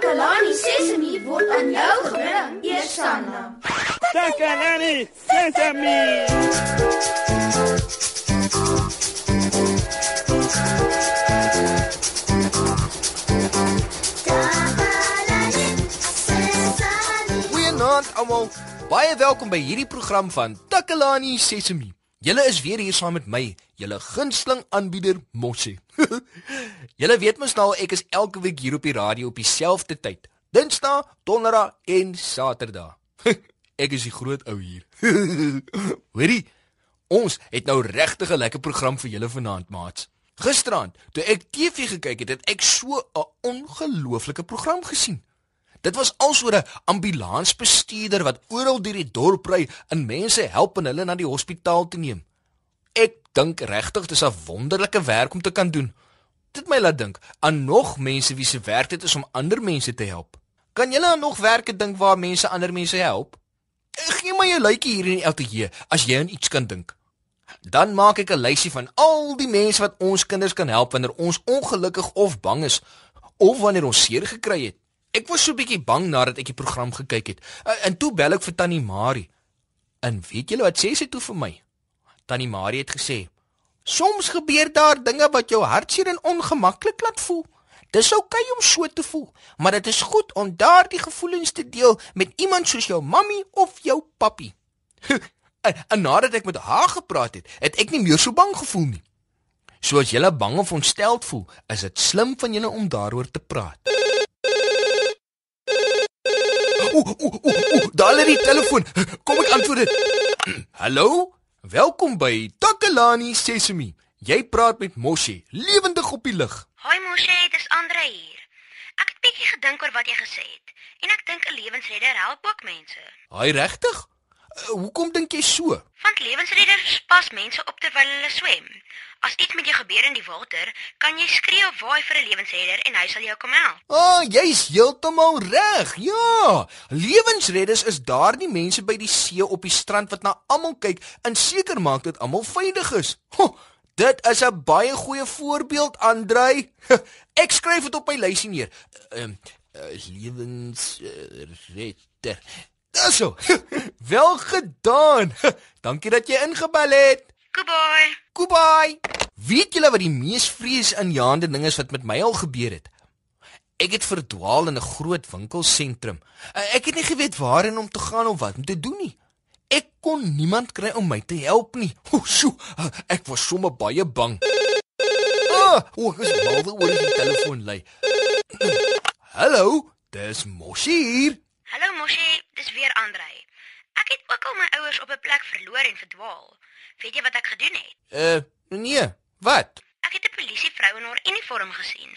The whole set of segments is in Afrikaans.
Takalani Sesemi word aan jou gebring, Eersanna. Takalani Sesemi. Goeienaand almal. Baie welkom by hierdie program van Takalani Sesemi. Julle is weer hier saam met my, julle gunsteling aanbieder Mossie. julle weet mos nou ek is elke week hier op die radio op dieselfde tyd. Dinsdae, Donderdag en Saterdag. ek is die groot ou hier. Hoorie, ons het nou regtig 'n lekker program vir julle vanaand, maats. Gisterand, toe ek TV gekyk het, het ek so 'n ongelooflike program gesien. Dit was alsoor 'n ambulansbestuurder wat oral deur die dorp ry en mense help en hulle na die hospitaal te neem. Ek dink regtig dis 'n wonderlike werk om te kan doen. Dit my laat dink aan nog mense wie se werk dit is om ander mense te help. Kan julle aan nog werke dink waar mense ander mense help? Gee my 'n likeie hier in die ateljee as jy aan iets kan dink. Dan maak ek 'n lysie van al die mense wat ons kinders kan help wanneer ons ongelukkig of bang is of wanneer ons seer gekry het. Ek was so 'n bietjie bang nadat ek die program gekyk het. Uh, en toe bel ek vir Tannie Marie. En weet julle wat sê sy toe vir my? Tannie Marie het gesê: "Soms gebeur daar dinge wat jou hartseer en ongemaklik laat voel. Dis oukei okay om so te voel, maar dit is goed om daardie gevoelens te deel met iemand soos jou mammy of jou pappie." en, en nadat ek met haar gepraat het, het ek nie meer so bang gevoel nie. So as jy bang of ontsteld voel, is dit slim van julle om daaroor te praat. Ooh, ooh, ooh, daar lê die telefoon. Kom ek antwoord dit. Hallo? Welkom by Takalani Sesemi. Jy praat met Moshi, lewendig op die lug. Hoi Moshi, dis Andre hier. Ek het bietjie gedink oor wat jy gesê het en ek dink 'n lewensredder help ook mense. Haai regtig? Uh, hoekom dink jy so? Want lewensredders pas mense op terwyl hulle swem. As iets met jou gebeur in die water, kan jy skree of waai vir 'n lewensredder en hy sal jou kom help. Ah, oh, jy's heeltemal reg. Ja. Lewensredders is daardie mense by die see op die strand wat na almal kyk en seker maak dat almal veilig is. Ho, dit is 'n baie goeie voorbeeld, Andrei. Ek skryf dit op my lysie neer. Ehm uh, uh, lewensredder. Daso. Wel gedaan. Dankie dat jy ingebel het. Goodbye. Goodbye. Weet julle wat die mees vreesaanjaende ding is wat met my al gebeur het? Ek het verdwaal in 'n groot winkelsentrum. Eh, ek het nie geweet waarheen om te gaan of wat om te doen nie. Ek kon niemand kry om my te help nie. O, sjo, ek was sommer baie bang. Ah, o, ek is mal oor die telefoon lê. Hallo, dis Moshi hier. Hallo Moshi, dis weer Andrei. Ek het ook al my ouers op 'n plek verloor en verdwaal. Weet jy wat ek gedoen het? Uh, nee. Wat? Ek het 'n polisievrou in haar uniform gesien.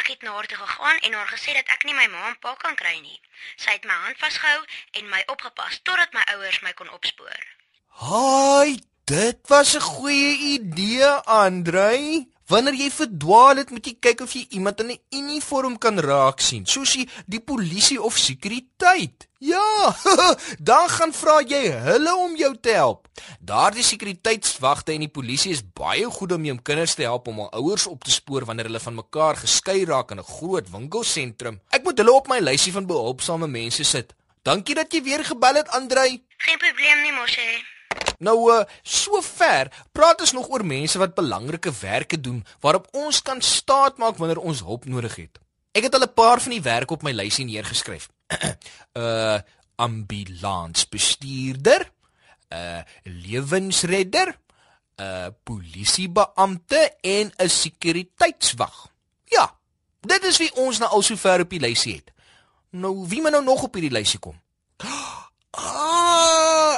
Ek het na haar toe gegaan en haar gesê dat ek nie my ma en pa kan kry nie. Sy het my hand vasgehou en my opgepas totdat my ouers my kon opspoor. Haai, dit was 'n goeie idee, Andrei. Wanneer jy verdwaal het, moet jy kyk of jy iemand in 'n uniform kan raak sien, soos die, die polisie of sekuriteit. Ja, dan gaan vra jy hulle om jou te help. Daardie sekuriteitswagte en die polisie is baie goed om jou kinders te help om hul ouers op te spoor wanneer hulle van mekaar geskei raak in 'n groot winkelsentrum. Ek moet hulle op my lysie van behulpsame mense sit. Dankie dat jy weer gebel het, Andrei. Geen probleem nie, Moshe. Nou uh sover praat ons nog oor mense wat belangrike werke doen waarop ons kan staatmaak wanneer ons hulp nodig het. Ek het al 'n paar van die werk op my lysie neergeskryf. uh ambulansbestuurder, uh lewensredder, 'n uh, polisiebeampte en 'n sekuriteitswag. Ja, dit is wie ons nou al sover op die lysie het. Nou wie moet nou nog op hierdie lysie kom? Ah,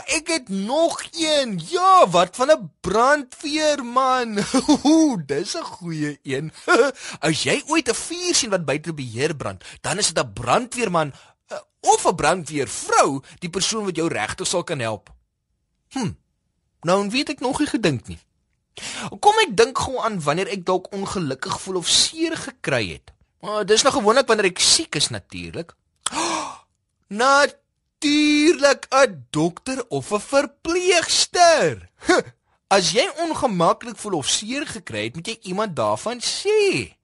ek het nog een. Ja, wat van 'n brandweerman? Dis 'n goeie een. As jy ooit 'n vuur sien wat buite beheer brand, dan is dit 'n brandweerman uh, of 'n brandweervrou, die persoon wat jou regtig sal kan help. Hm. Nou weet ek nog nie gedink nie. Kom ek dink gou aan wanneer ek dalk ongelukkig voel of seer gekry het. Maar dis nou gewoonlik wanneer ek siek is natuurlik. Nat natuurlik 'n dokter of 'n verpleegster. As jy ongemaklik voel of seer gekry het, moet jy iemand daarvan sê.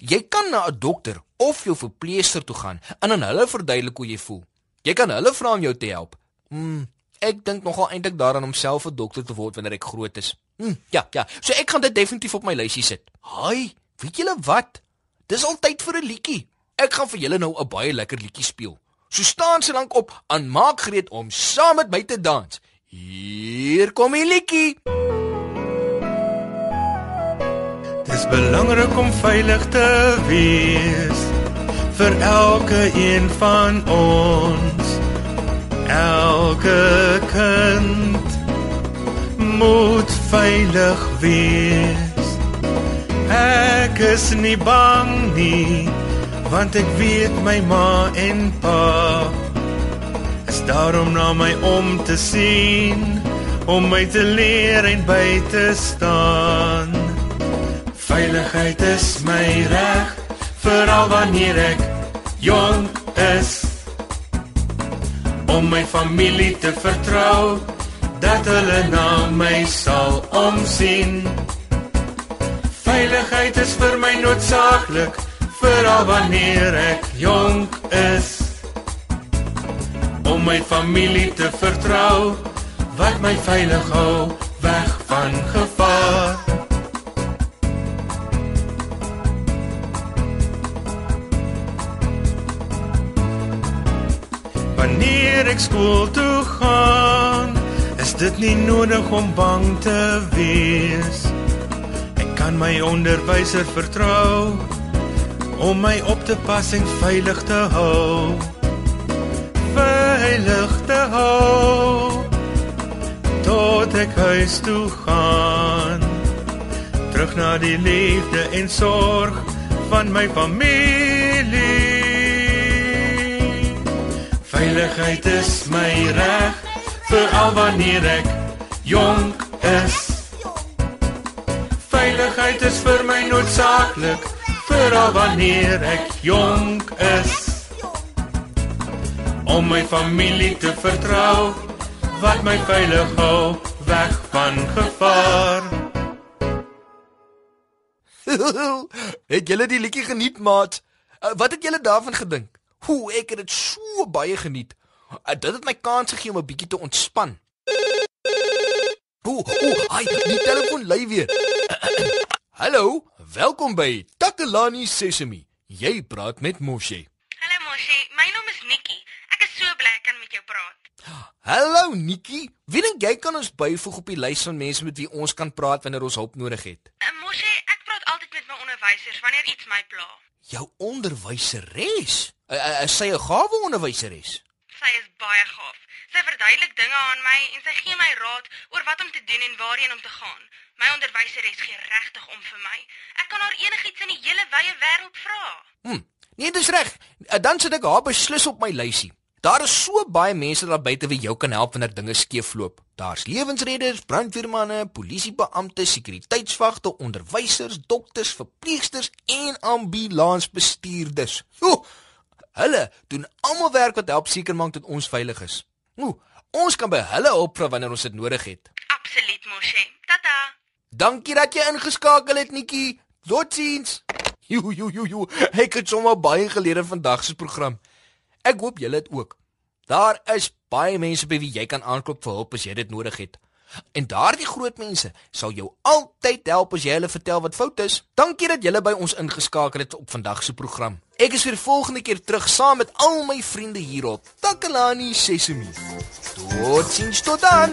Jy kan na 'n dokter of jou verpleegster toe gaan en aan hulle verduidelik hoe jy voel. Jy kan hulle vra om jou te help. Mm, ek dink nogal eintlik daaraan om self 'n dokter te word wanneer ek groot is. Mm, ja, ja. So ek gaan dit definitief op my lysie sit. Haai, weet julle wat? Dis al tyd vir 'n liedjie. Ek gaan vir julle nou 'n baie lekker liedjie speel. So staan se lank op en maak gereed om saam met my te dans. Hier kom die liedjie. Dis belangrik om veilig te wees vir elke een van ons. Elke kind moet veilig wees. Ek is nie bang nie, want ek weet my ma en pa is daarom na my om te sien, om my te leer en by te staan. Veiligheid is my reg, veral wanneer ek jonk is. Om my familie te vertrou, dat hulle na my sal omsien. Veiligheid is vir my noodsaaklik, veral wanneer ek jonk is. Om my familie te vertrou, wat my veilig hou weg van gevaar. Wanneer ek skool toe gaan, is dit nie nodig om bang te wees. Ek kan my onderwyser vertrou om my op te pas en veilig te hou. Veilig te hou tot ek huis toe gaan. Terug na die liefde en sorg van my familie. Veiligheid is my reg veral wanneer ek jonk is. Veiligheid is vir my noodsaaklik veral wanneer ek jonk is. Om my familie te vertrou wat my veilig hou weg van gevaar. het julle die liedjie geniet, maat? Uh, wat het julle daarvan gedink? Hoe ek het dit so baie geniet. Uh, dit het my kans gegee om 'n bietjie te ontspan. Ooh, ooh, ai, die telefoon lui weer. Hallo, welkom by Takalani Sesemi. Jy praat met Moshe. Hallo Moshi, my naam is Nikki. Ek is so bly ek kan met jou praat. Hallo Nikki. Wie dink jy kan ons byvoeg op die lys van mense met wie ons kan praat wanneer ons hulp nodig het? Uh, Moshi, ek praat altyd met my onderwysers wanneer iets my pla. Jou onderwyseres. Uh, uh, is sy 'n gawe onderwyseres? Sy is baie gaaf. Sy verduidelik dinge aan my en sy gee my raad oor wat om te doen en waarheen om te gaan. My onderwyseres gee regtig om vir my. Ek kan haar enigiets in die hele wye wêreld vra. Hm. Nee, dis reg. Uh, Dan sit ek haar beslis op my lysie. Daar is so baie mense daar buite wie jou kan help wanneer dinge skeefloop. Daar's lewensredders, brandweermanne, polisiebeamptes, sekuriteitswagte, onderwysers, dokters, verpleegsters en ambulansbestuurders. Oeh, hulle doen almal werk wat help seker maak dat ons veilig is. Oeh, ons kan by hulle hulp vra wanneer ons dit nodig het. Absoluut, Moshi. Tata. Dankie dat jy ingeskakel het, Nikki. Totsiens. Jo jo jo. Ek het sommer baie geleer in vandag se program. Ek hoop julle het ook. Daar is baie mense by wie jy kan aanklop vir hulp as jy dit nodig het. En daardie groot mense sal jou altyd help as jy hulle vertel wat fout is. Dankie dat julle by ons ingeskakel het op vandag se program. Ek is weer volgende keer terug saam met al my vriende hierop. Takalani Sesemi. Totsiens tot dan.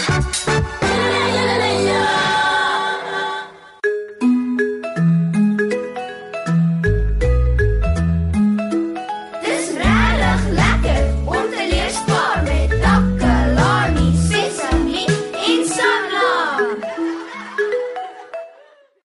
Thank you.